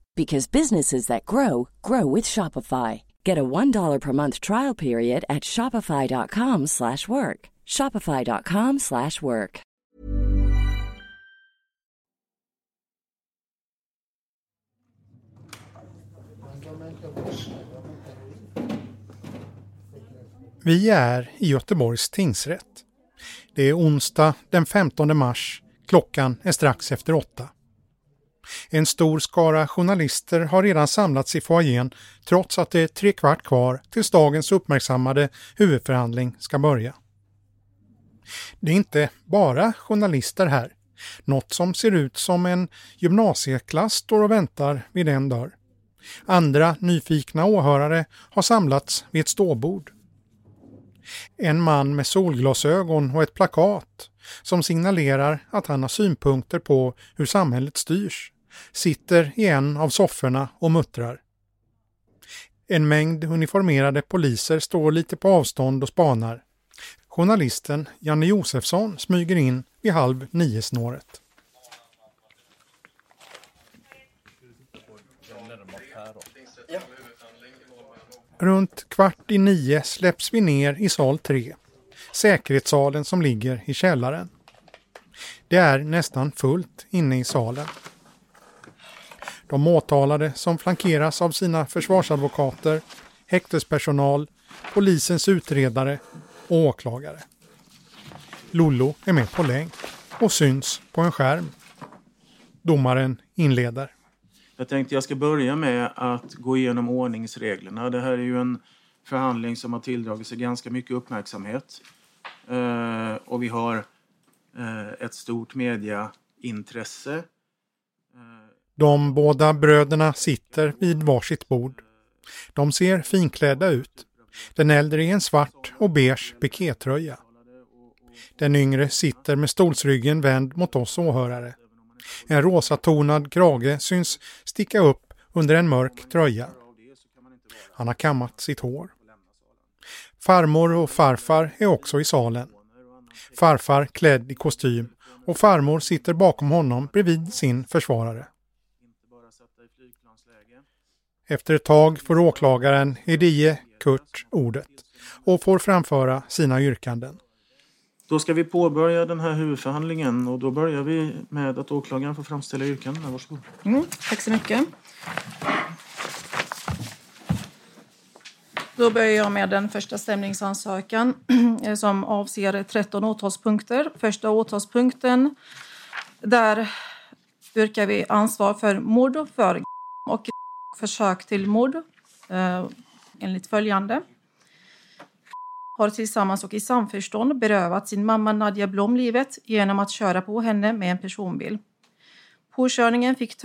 because businesses that grow grow with Shopify. Get a $1 per month trial period at shopify.com slash work. Shopify.com slash work. Vi är i Göteborgs tingsrätt. Det är onsdag den 15 mars. Klockan är strax efter åtta. En stor skara journalister har redan samlats i foajén trots att det är tre kvart kvar tills dagens uppmärksammade huvudförhandling ska börja. Det är inte bara journalister här. Något som ser ut som en gymnasieklass står och väntar vid en dörr. Andra nyfikna åhörare har samlats vid ett ståbord. En man med solglasögon och ett plakat som signalerar att han har synpunkter på hur samhället styrs sitter i en av sofforna och muttrar. En mängd uniformerade poliser står lite på avstånd och spanar. Journalisten Janne Josefsson smyger in vid halv nio-snåret. Runt kvart i nio släpps vi ner i sal 3, säkerhetssalen som ligger i källaren. Det är nästan fullt inne i salen. De åtalade som flankeras av sina försvarsadvokater, häktespersonal, polisens utredare och åklagare. Lollo är med på länk och syns på en skärm. Domaren inleder. Jag tänkte jag ska börja med att gå igenom ordningsreglerna. Det här är ju en förhandling som har tilldragit sig ganska mycket uppmärksamhet. Eh, och vi har eh, ett stort mediaintresse. De båda bröderna sitter vid varsitt bord. De ser finklädda ut. Den äldre i en svart och beige pikétröja. Den yngre sitter med stolsryggen vänd mot oss åhörare. En rosatonad krage syns sticka upp under en mörk tröja. Han har kammat sitt hår. Farmor och farfar är också i salen. Farfar klädd i kostym och farmor sitter bakom honom bredvid sin försvarare. Efter ett tag får åklagaren Hedie Kurt ordet och får framföra sina yrkanden. Då ska vi påbörja den här huvudförhandlingen och då börjar vi med att åklagaren får framställa yrkandena. Varsågod. Mm, tack så mycket. Då börjar jag med den första stämningsansökan som avser 13 åtalspunkter. Första åtalspunkten, där yrkar vi ansvar för mord för och försök till mord eh, enligt följande. Har tillsammans och i samförstånd berövat sin mamma Nadja Blom livet genom att köra på henne med en personbil. Påkörningen fick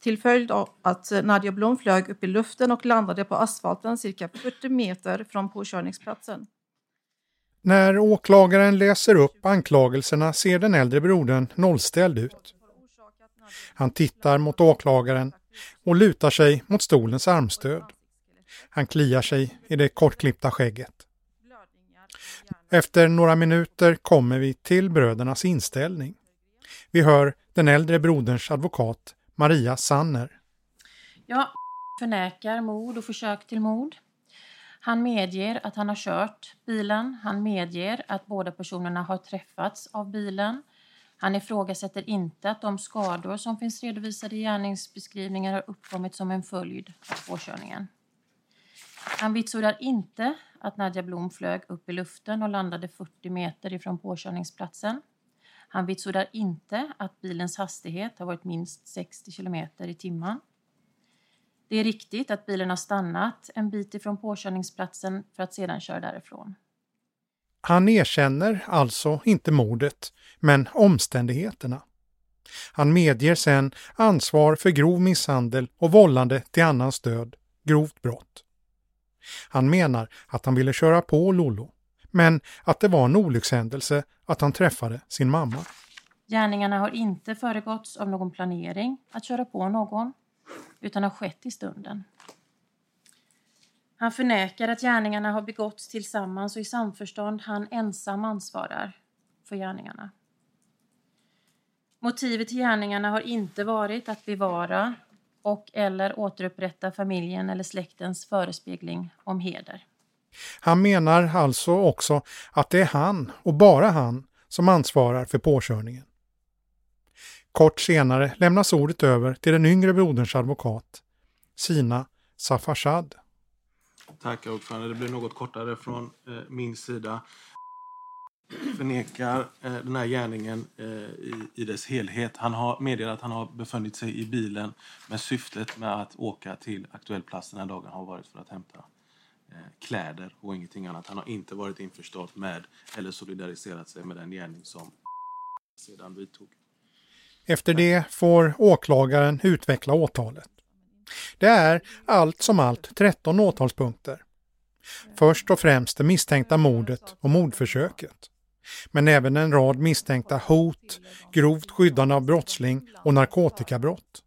till följd av att Nadja Blom flög upp i luften och landade på asfalten cirka 40 meter från påkörningsplatsen. När åklagaren läser upp anklagelserna ser den äldre brodern nollställd ut. Han tittar mot åklagaren och lutar sig mot stolens armstöd. Han kliar sig i det kortklippta skägget. Efter några minuter kommer vi till brödernas inställning. Vi hör den äldre broderns advokat Maria Sanner. Ja, förnekar mord och försök till mord. Han medger att han har kört bilen. Han medger att båda personerna har träffats av bilen. Han ifrågasätter inte att de skador som finns redovisade i gärningsbeskrivningar har uppkommit som en följd av påkörningen. Han vitsordar inte att Nadja Blom flög upp i luften och landade 40 meter ifrån påkörningsplatsen. Han vitsordar inte att bilens hastighet har varit minst 60 kilometer i timmen. Det är riktigt att bilen har stannat en bit ifrån påkörningsplatsen för att sedan köra därifrån. Han erkänner alltså inte mordet, men omständigheterna. Han medger sen ansvar för grov misshandel och vållande till annans död, grovt brott. Han menar att han ville köra på Lollo, men att det var en olyckshändelse att han träffade sin mamma. Gärningarna har inte föregåtts av någon planering att köra på någon, utan har skett i stunden. Han förnekar att gärningarna har begåtts tillsammans och i samförstånd. Han ensam ansvarar för gärningarna. Motivet till gärningarna har inte varit att bevara och eller återupprätta familjen eller släktens förespegling om heder. Han menar alltså också att det är han och bara han som ansvarar för påkörningen. Kort senare lämnas ordet över till den yngre broderns advokat, Sina Safarshad. Tack ordförande. Det blir något kortare från eh, min sida. Förnekar eh, den här gärningen eh, i, i dess helhet. Han har meddelat att han har befunnit sig i bilen men syftet med att åka till aktuell plats den här dagen har varit för att hämta eh, kläder och ingenting annat. Han har inte varit införstådd med eller solidariserat sig med den gärning som sedan vidtog. Efter det får åklagaren utveckla åtalet. Det är allt som allt 13 åtalspunkter. Först och främst det misstänkta mordet och mordförsöket. Men även en rad misstänkta hot, grovt skyddande av brottsling och narkotikabrott.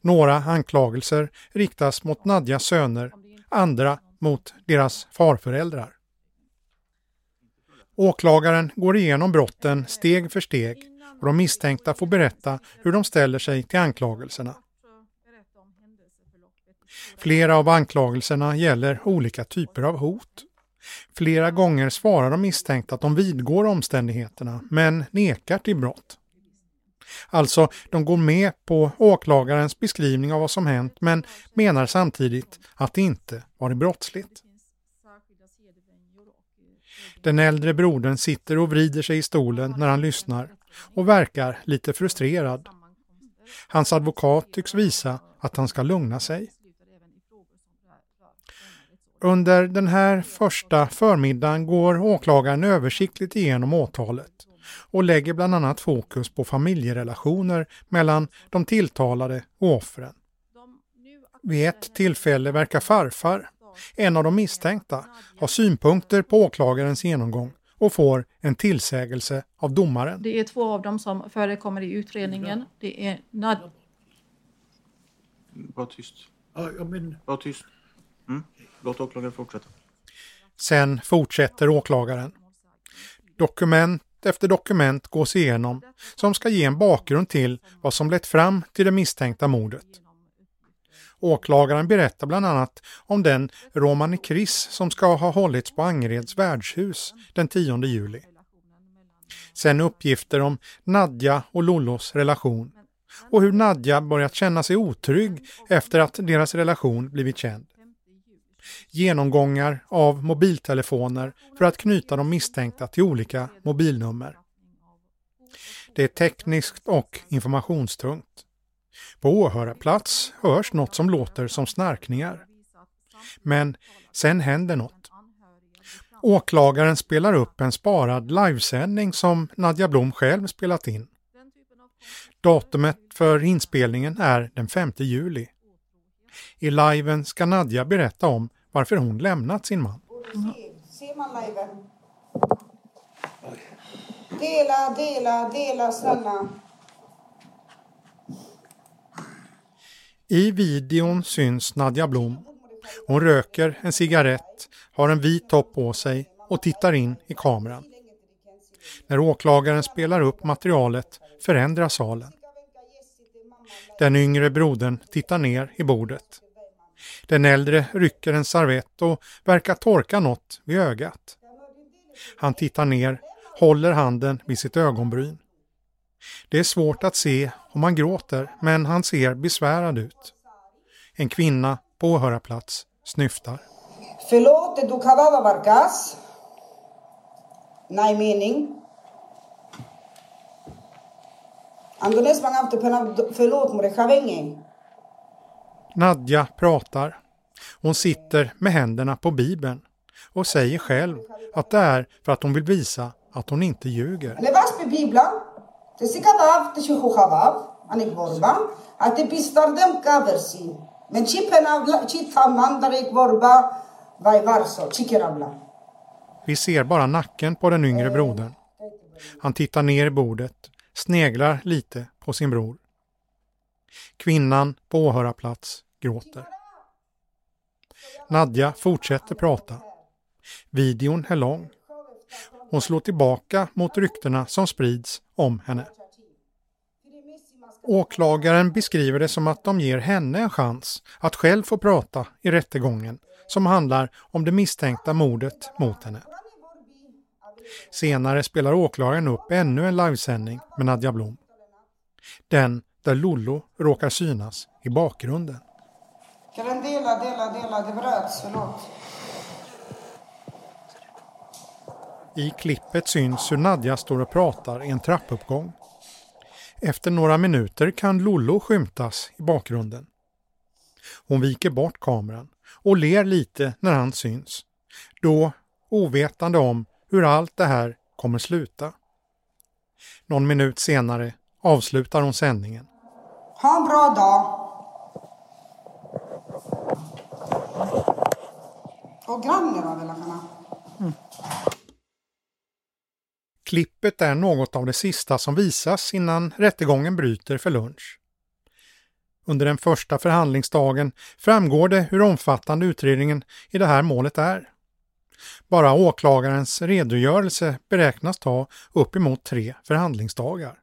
Några anklagelser riktas mot Nadjas söner, andra mot deras farföräldrar. Åklagaren går igenom brotten steg för steg och de misstänkta får berätta hur de ställer sig till anklagelserna. Flera av anklagelserna gäller olika typer av hot. Flera gånger svarar de misstänkta att de vidgår omständigheterna men nekar till brott. Alltså, de går med på åklagarens beskrivning av vad som hänt men menar samtidigt att det inte varit brottsligt. Den äldre brodern sitter och vrider sig i stolen när han lyssnar och verkar lite frustrerad. Hans advokat tycks visa att han ska lugna sig. Under den här första förmiddagen går åklagaren översiktligt igenom åtalet och lägger bland annat fokus på familjerelationer mellan de tilltalade och offren. Vid ett tillfälle verkar farfar, en av de misstänkta, ha synpunkter på åklagarens genomgång och får en tillsägelse av domaren. Det är två av dem som förekommer i utredningen. Det är Nad... Var tyst. Ja, men... Var tyst. Låt åklagaren fortsätta. Sen fortsätter åklagaren. Dokument efter dokument gås igenom som ska ge en bakgrund till vad som lett fram till det misstänkta mordet. Åklagaren berättar bland annat om den romanikris som ska ha hållits på Angereds värdshus den 10 juli. Sen uppgifter om Nadja och Lollos relation och hur Nadja börjat känna sig otrygg efter att deras relation blivit känd. Genomgångar av mobiltelefoner för att knyta de misstänkta till olika mobilnummer. Det är tekniskt och informationstungt. På åhörarplats hörs något som låter som snarkningar. Men sen händer något. Åklagaren spelar upp en sparad livesändning som Nadja Blom själv spelat in. Datumet för inspelningen är den 5 juli. I liven ska Nadja berätta om varför hon lämnat sin man. Ser man liven? Dela, dela, dela snälla. I videon syns Nadja Blom. Hon röker en cigarett, har en vit topp på sig och tittar in i kameran. När åklagaren spelar upp materialet förändras salen. Den yngre brodern tittar ner i bordet. Den äldre rycker en servett och verkar torka något vid ögat. Han tittar ner, håller handen vid sitt ögonbryn. Det är svårt att se om han gråter, men han ser besvärad ut. En kvinna på åhörarplats snyftar. Förlåt, du kavava varkas. Nej mening. Andones jag avte pena förlåt. Nadja pratar. Hon sitter med händerna på bibeln och säger själv att det är för att hon vill visa att hon inte ljuger. Vi ser bara nacken på den yngre brodern. Han tittar ner i bordet, sneglar lite på sin bror. Kvinnan på åhörarplats gråter. Nadja fortsätter prata. Videon är lång. Hon slår tillbaka mot ryktena som sprids om henne. Åklagaren beskriver det som att de ger henne en chans att själv få prata i rättegången som handlar om det misstänkta mordet mot henne. Senare spelar åklagaren upp ännu en livesändning med Nadja Blom. Den där Lollo råkar synas i bakgrunden. Kan den dela, dela, dela? Det bröts, förlåt. I klippet syns hur Nadja står och pratar i en trappuppgång. Efter några minuter kan Lollo skymtas i bakgrunden. Hon viker bort kameran och ler lite när han syns. Då ovetande om hur allt det här kommer sluta. Någon minut senare avslutar hon sändningen. Ha en bra dag. Och grannen då, Mm. Klippet är något av det sista som visas innan rättegången bryter för lunch. Under den första förhandlingsdagen framgår det hur omfattande utredningen i det här målet är. Bara åklagarens redogörelse beräknas ta uppemot tre förhandlingsdagar.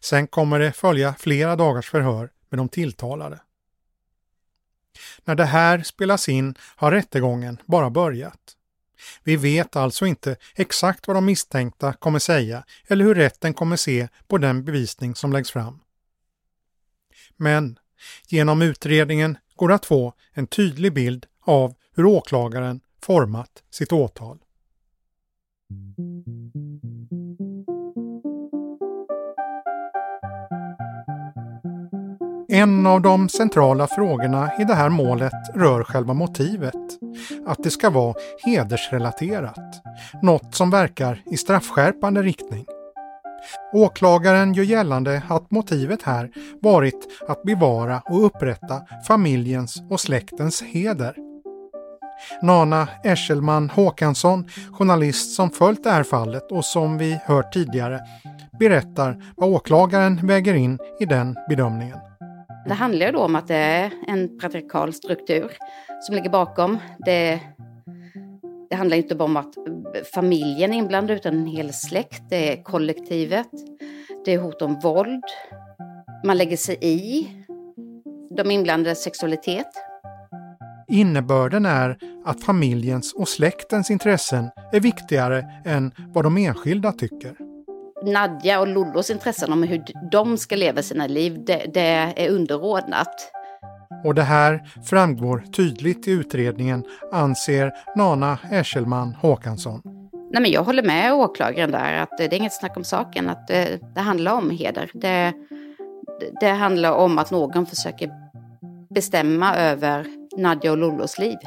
Sen kommer det följa flera dagars förhör med de tilltalade. När det här spelas in har rättegången bara börjat. Vi vet alltså inte exakt vad de misstänkta kommer säga eller hur rätten kommer se på den bevisning som läggs fram. Men genom utredningen går det att få en tydlig bild av hur åklagaren format sitt åtal. En av de centrala frågorna i det här målet rör själva motivet. Att det ska vara hedersrelaterat. Något som verkar i straffskärpande riktning. Åklagaren gör gällande att motivet här varit att bevara och upprätta familjens och släktens heder. Nana Eschelman Håkansson, journalist som följt det här fallet och som vi hört tidigare, berättar vad åklagaren väger in i den bedömningen. Det handlar ju då om att det är en patriarkal struktur som ligger bakom. Det, det handlar inte bara om att familjen är inblandad utan en hel släkt. Det är kollektivet. Det är hot om våld. Man lägger sig i de inblandades sexualitet. Innebörden är att familjens och släktens intressen är viktigare än vad de enskilda tycker. Nadja och Lollos intressen om hur de ska leva sina liv, det, det är underordnat. Och det här framgår tydligt i utredningen, anser Nana Eschelman Håkansson. Nej, men jag håller med åklagaren där att det är inget snack om saken, att det, det handlar om heder. Det, det handlar om att någon försöker bestämma över Nadja och Lollos liv.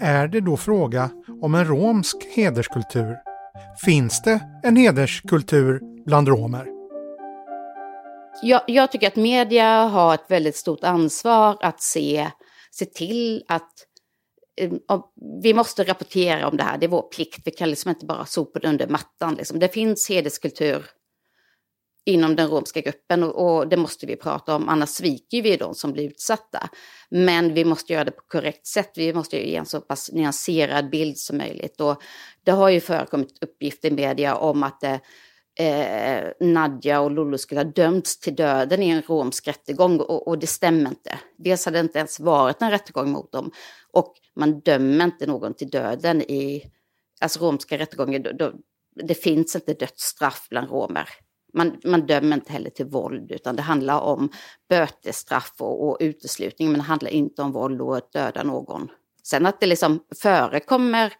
Är det då fråga om en romsk hederskultur? Finns det en hederskultur bland romer? Jag, jag, tycker att media har ett väldigt stort ansvar att se, se till att eh, vi måste rapportera om det här, det är vår plikt. Vi kan liksom inte bara sopa det under mattan. Liksom. Det finns hederskultur inom den romska gruppen och, och, det måste vi prata om, annars sviker vi de som blir utsatta. Men vi måste göra det på korrekt sätt, vi måste ge en så pass nyanserad bild som möjligt. Och det har ju förekommit uppgifter i media om att det, eh, Nadja och Lollo skulle ha dömts till döden i en romsk rättegång och, och det stämmer inte. Dels hade det inte ens varit en rättegång mot dem och man dömer inte någon till döden i alltså romska rättegångar. Då, då, det finns inte dödsstraff bland romer. Man, man dömer inte heller till våld, utan det handlar om bötesstraff och, och uteslutning, men det handlar inte om våld och att döda någon. Sen att det liksom förekommer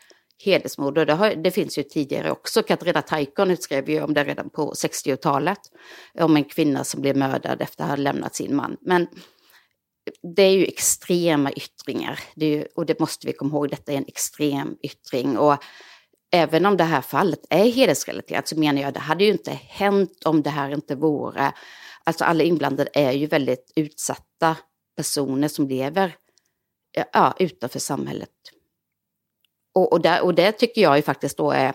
hedersmord, och det, har, det finns ju tidigare också. Katarina Taikon skrev ju om det redan på 60-talet, om en kvinna som blev mördad efter att ha lämnat sin man. Men det är ju extrema yttringar, det ju, och det måste vi komma ihåg, detta är en extrem yttring. Och även om det här fallet är hedersrelaterat så menar jag att det hade ju inte hänt om det här inte vore... Alltså alla inblandade är ju väldigt utsatta personer som lever ja, utanför samhället. Och, och, där, och det tycker jag ju faktiskt då är...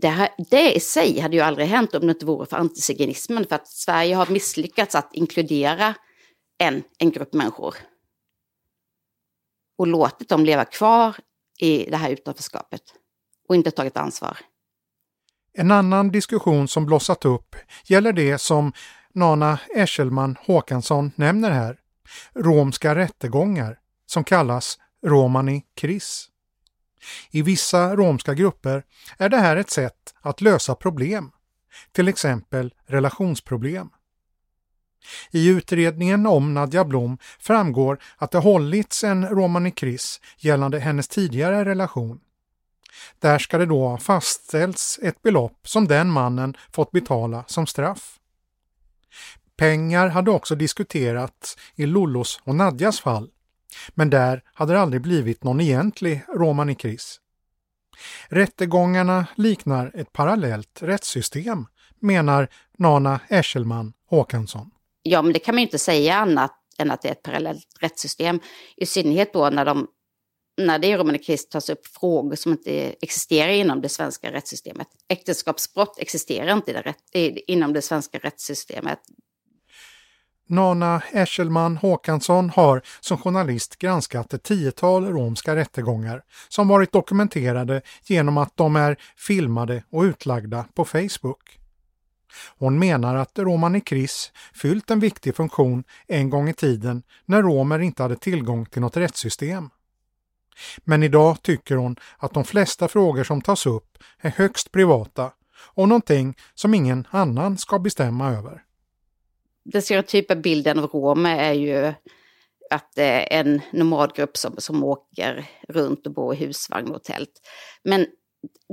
Det, här, det i sig hade ju aldrig hänt om det inte vore för antiziganismen, för att Sverige har misslyckats att inkludera en, en grupp människor. Och låtit dem leva kvar i det här utanförskapet och inte tagit ansvar. En annan diskussion som blossat upp gäller det som Nana Eschelman Håkansson nämner här, romska rättegångar som kallas romani kris. I vissa romska grupper är det här ett sätt att lösa problem, till exempel relationsproblem. I utredningen om Nadja Blom framgår att det hållits en romani kris gällande hennes tidigare relation. Där ska det då ha fastställts ett belopp som den mannen fått betala som straff. Pengar hade också diskuterats i Lollos och Nadjas fall, men där hade det aldrig blivit någon egentlig romani kris. Rättegångarna liknar ett parallellt rättssystem, menar Nana Eschelman Håkansson. Ja, men det kan man ju inte säga annat än att det är ett parallellt rättssystem. I synnerhet då när de när det i Romani Krist tas upp frågor som inte existerar inom det svenska rättssystemet. Äktenskapsbrott existerar inte det rätt, inom det svenska rättssystemet. Nana Eschelman Håkansson har som journalist granskat ett tiotal romska rättegångar som varit dokumenterade genom att de är filmade och utlagda på Facebook. Hon menar att Romani Kris fyllt en viktig funktion en gång i tiden när romer inte hade tillgång till något rättssystem. Men idag tycker hon att de flesta frågor som tas upp är högst privata och någonting som ingen annan ska bestämma över. Den stereotypa bilden av romer är ju att det är en nomadgrupp som, som åker runt och bor i husvagn och tält. Men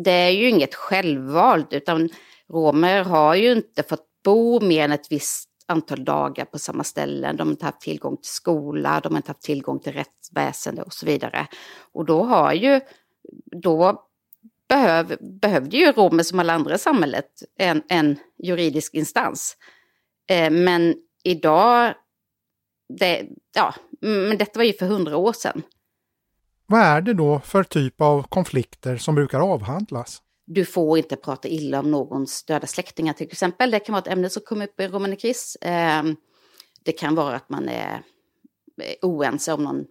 det är ju inget självvalt utan romer har ju inte fått bo mer än ett visst antal dagar på samma ställen. De har inte haft tillgång till skola, de har inte haft tillgång till rättsväsende och så vidare. Och då har ju, då behöv, behövde ju romer som alla andra i samhället en, en juridisk instans. Eh, men idag, det, ja, men detta var ju för hundra år sedan. Vad är det då för typ av konflikter som brukar avhandlas? Du får inte prata illa om någons döda släktingar till exempel. Det kan vara ett ämne som kommer upp i Romani Kris. Ehm, det kan vara att man är oense om någon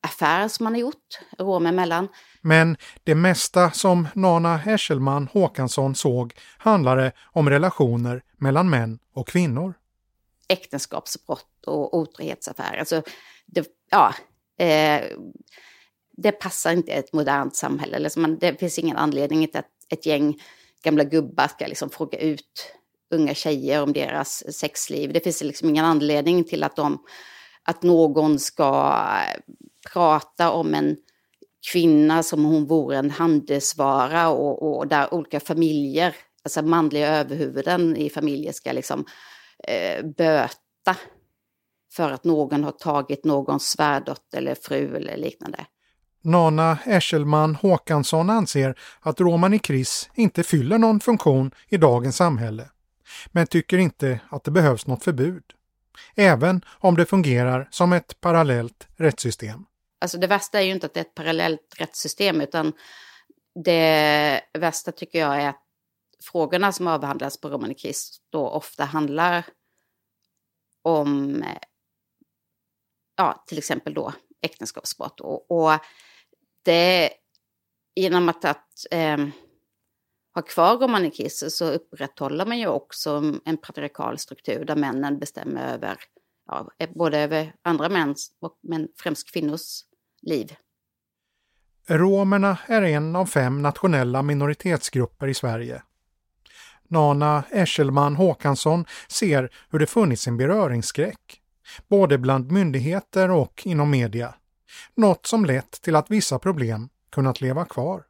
affär som man har gjort, romer emellan. Men det mesta som Nana Eschelman Håkansson såg handlade om relationer mellan män och kvinnor. Äktenskapsbrott och otrohetsaffärer. Alltså, det, ja, eh, det passar inte ett modernt samhälle. Liksom man, det finns ingen anledning till att ett gäng gamla gubbar ska liksom fråga ut unga tjejer om deras sexliv. Det finns liksom ingen anledning till att de, att någon ska prata om en kvinna som hon vore en handelsvara och, och där olika familjer, alltså manliga överhuvuden i familjer ska liksom eh, böta för att någon har tagit någons svärdotter eller fru eller liknande. Nana Eschelman Håkansson anser att romani Kris inte fyller någon funktion i dagens samhälle, men tycker inte att det behövs något förbud. Även om det fungerar som ett parallellt rättssystem. Alltså det värsta är ju inte att det är ett parallellt rättssystem utan det värsta tycker jag är att frågorna som avhandlas på romani Kris då ofta handlar om eh, ja, till exempel då äktenskapsbrott. Och, och det, genom att, att eh, ha kvar romanikisser så upprätthåller man ju också en patriarkal struktur där männen bestämmer över, ja, e-, både över andra mäns, men främst kvinnors liv. Romerna är en av fem nationella minoritetsgrupper i Sverige. Nana Eschelman Håkansson ser hur det funnits en beröringsskräck, både bland myndigheter och inom media. Något som lett till att vissa problem kunnat leva kvar.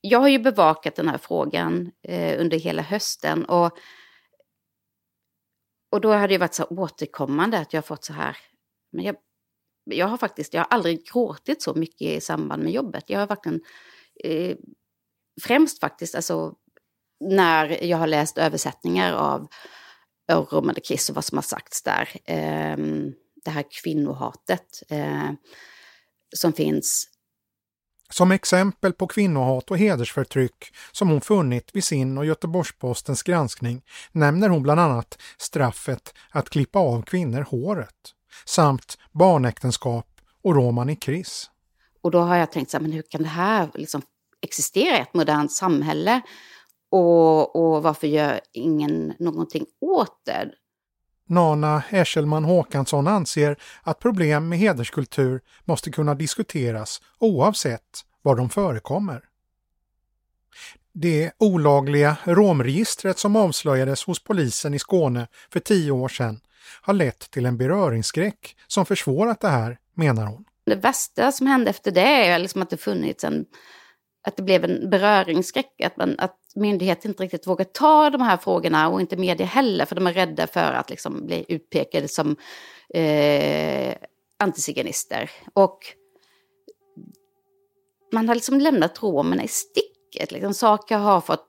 Jag har ju bevakat den här frågan eh, under hela hösten och, och då har det varit så återkommande att jag har fått så här, men jag, jag har faktiskt, jag har aldrig gråtit så mycket i samband med jobbet. Jag har verkligen, eh, främst faktiskt, alltså när jag har läst översättningar av Romade Kiss och vad som har sagts där. Eh, det här kvinnohatet eh, som finns. Som exempel på kvinnohat och hedersförtryck som hon funnit vid sin och Göteborgs-Postens granskning nämner hon bland annat straffet att klippa av kvinnor håret samt barnäktenskap och romani kris. Och då har jag tänkt så här, men hur kan det här liksom existera i ett modernt samhälle? Och, och varför gör ingen någonting åt det? Nana Eschelman Håkansson anser att problem med hederskultur måste kunna diskuteras oavsett var de förekommer. Det olagliga romregistret som avslöjades hos polisen i Skåne för tio år sedan har lett till en beröringsskräck som försvårat det här, menar hon. Det värsta som hände efter det är liksom att det funnits en att det blev en beröringsskräck, att, man, att myndigheter inte riktigt vågar ta de här frågorna och inte media heller, för de är rädda för att liksom bli utpekade som eh, antiziganister. Och man har liksom lämnat romerna i sticket. Liksom. Saker har fått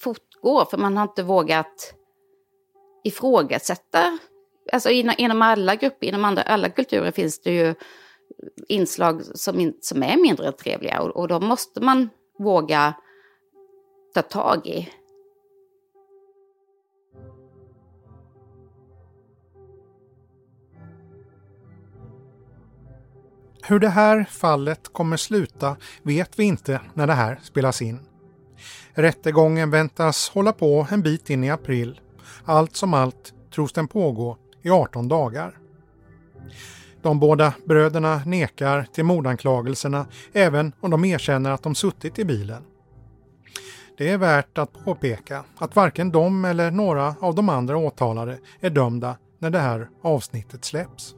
fortgå, för man har inte vågat ifrågasätta. Alltså inom, inom alla grupper, inom andra, alla kulturer finns det ju inslag som, in, som är mindre trevliga och, och då måste man våga ta tag i. Hur det här fallet kommer sluta vet vi inte när det här spelas in. Rättegången väntas hålla på en bit in i april. Allt som allt tros den pågå i 18 dagar. De båda bröderna nekar till mordanklagelserna även om de erkänner att de suttit i bilen. Det är värt att påpeka att varken de eller några av de andra åtalade är dömda när det här avsnittet släpps.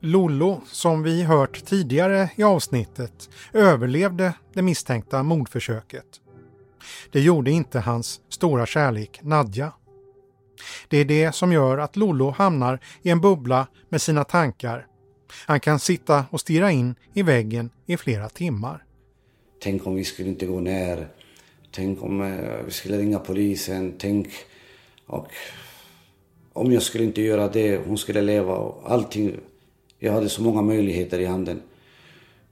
Lollo, som vi hört tidigare i avsnittet, överlevde det misstänkta mordförsöket. Det gjorde inte hans stora kärlek Nadja. Det är det som gör att Lollo hamnar i en bubbla med sina tankar. Han kan sitta och stirra in i väggen i flera timmar. Tänk om vi skulle inte gå ner. Tänk om eh, vi skulle ringa polisen. Tänk... Och om jag skulle inte göra det, hon skulle leva och allting. Jag hade så många möjligheter i handen.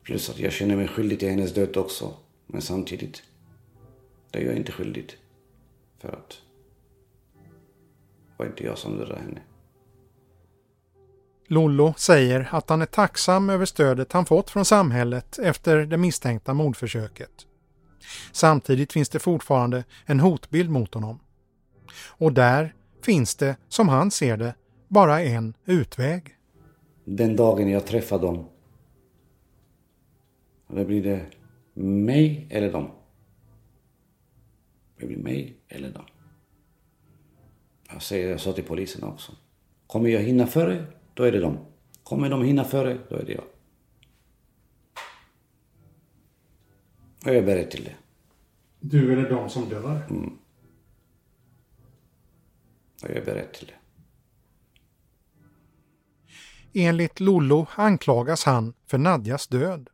Plus att jag känner mig skyldig till hennes död också. Men samtidigt, det är jag inte skyldig. För att var inte jag som dödade henne. Lollo säger att han är tacksam över stödet han fått från samhället efter det misstänkta mordförsöket. Samtidigt finns det fortfarande en hotbild mot honom. Och där finns det, som han ser det, bara en utväg. Den dagen jag träffar dem, då blir det mig eller dem. Det blir mig eller dem. Jag, säger, jag sa till polisen också. Kommer jag hinna före då är det de. Kommer de hinna före, då är det jag. Och jag är beredd till det. Du eller de som dör? Mm. Och jag är beredd till det. Enligt Lollo anklagas han för Nadjas död.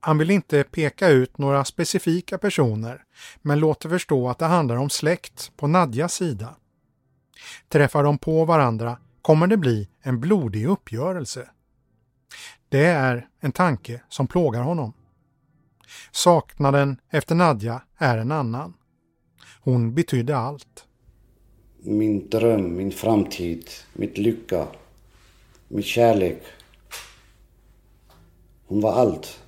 Han vill inte peka ut några specifika personer men låter förstå att det handlar om släkt på Nadjas sida. Träffar de på varandra kommer det bli en blodig uppgörelse. Det är en tanke som plågar honom. Saknaden efter Nadja är en annan. Hon betydde allt. Min dröm, min framtid, mitt lycka, min kärlek. Hon var allt.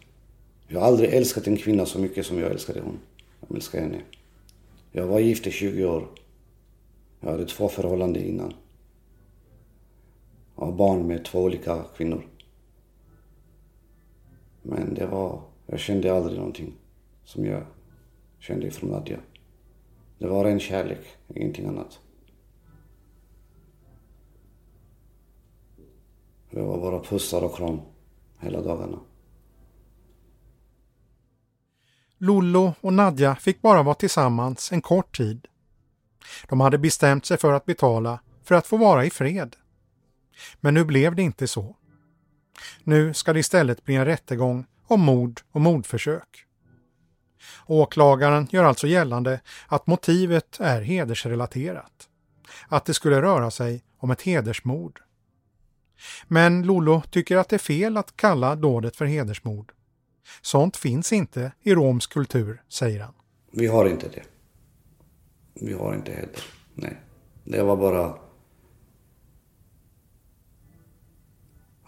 Jag har aldrig älskat en kvinna så mycket som jag älskade hon. Jag älskar henne. Jag var gift i 20 år. Jag hade två förhållanden innan. Jag har barn med två olika kvinnor. Men det var, jag kände aldrig någonting som jag kände från Nadja. Det var ren kärlek, ingenting annat. Det var bara pussar och kram hela dagarna. Lollo och Nadja fick bara vara tillsammans en kort tid. De hade bestämt sig för att betala för att få vara i fred. Men nu blev det inte så. Nu ska det istället bli en rättegång om mord och mordförsök. Åklagaren gör alltså gällande att motivet är hedersrelaterat. Att det skulle röra sig om ett hedersmord. Men Lollo tycker att det är fel att kalla dådet för hedersmord. Sånt finns inte i romsk kultur, säger han. Vi har inte det. Vi har inte heder. Nej. Det var bara...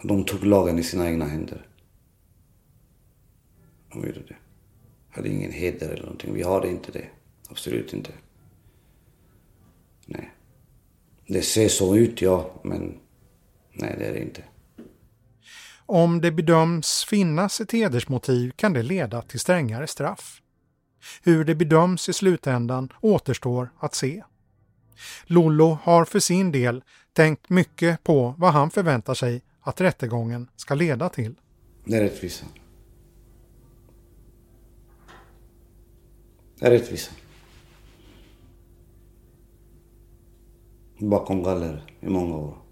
De tog lagen i sina egna händer. De gjorde det. Hade ingen heder eller någonting. Vi har inte det. Absolut inte. Nej. Det ser så ut, ja, men nej, det är det inte. Om det bedöms finnas ett hedersmotiv kan det leda till strängare straff. Hur det bedöms i slutändan återstår att se. Lollo har för sin del tänkt mycket på vad han förväntar sig att rättegången ska leda till. Det är rättvisa. Det är rättvisa. Bakom galler i många år.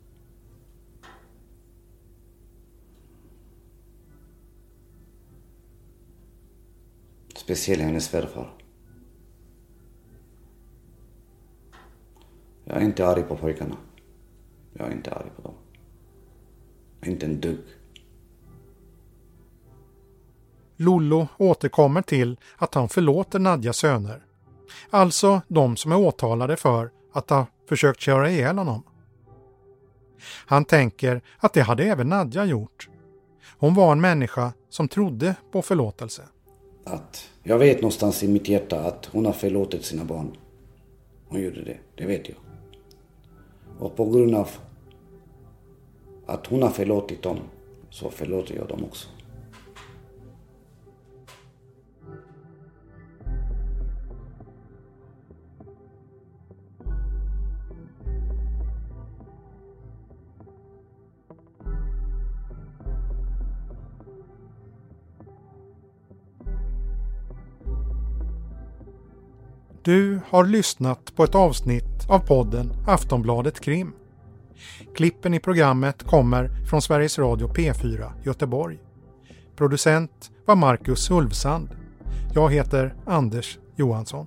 Speciellt hennes svärfar. Jag är inte arg på pojkarna. Jag är inte arg på dem. Inte en dugg. Lollo återkommer till att han förlåter Nadjas söner. Alltså de som är åtalade för att ha försökt köra ihjäl honom. Han tänker att det hade även Nadja gjort. Hon var en människa som trodde på förlåtelse. Att jag vet någonstans i mitt hjärta att hon har förlåtit sina barn. Hon gjorde det, det vet jag. Och på grund av att hon har förlåtit dem så förlåter jag dem också. Du har lyssnat på ett avsnitt av podden Aftonbladet Krim. Klippen i programmet kommer från Sveriges Radio P4 Göteborg. Producent var Marcus Ulfsand. Jag heter Anders Johansson.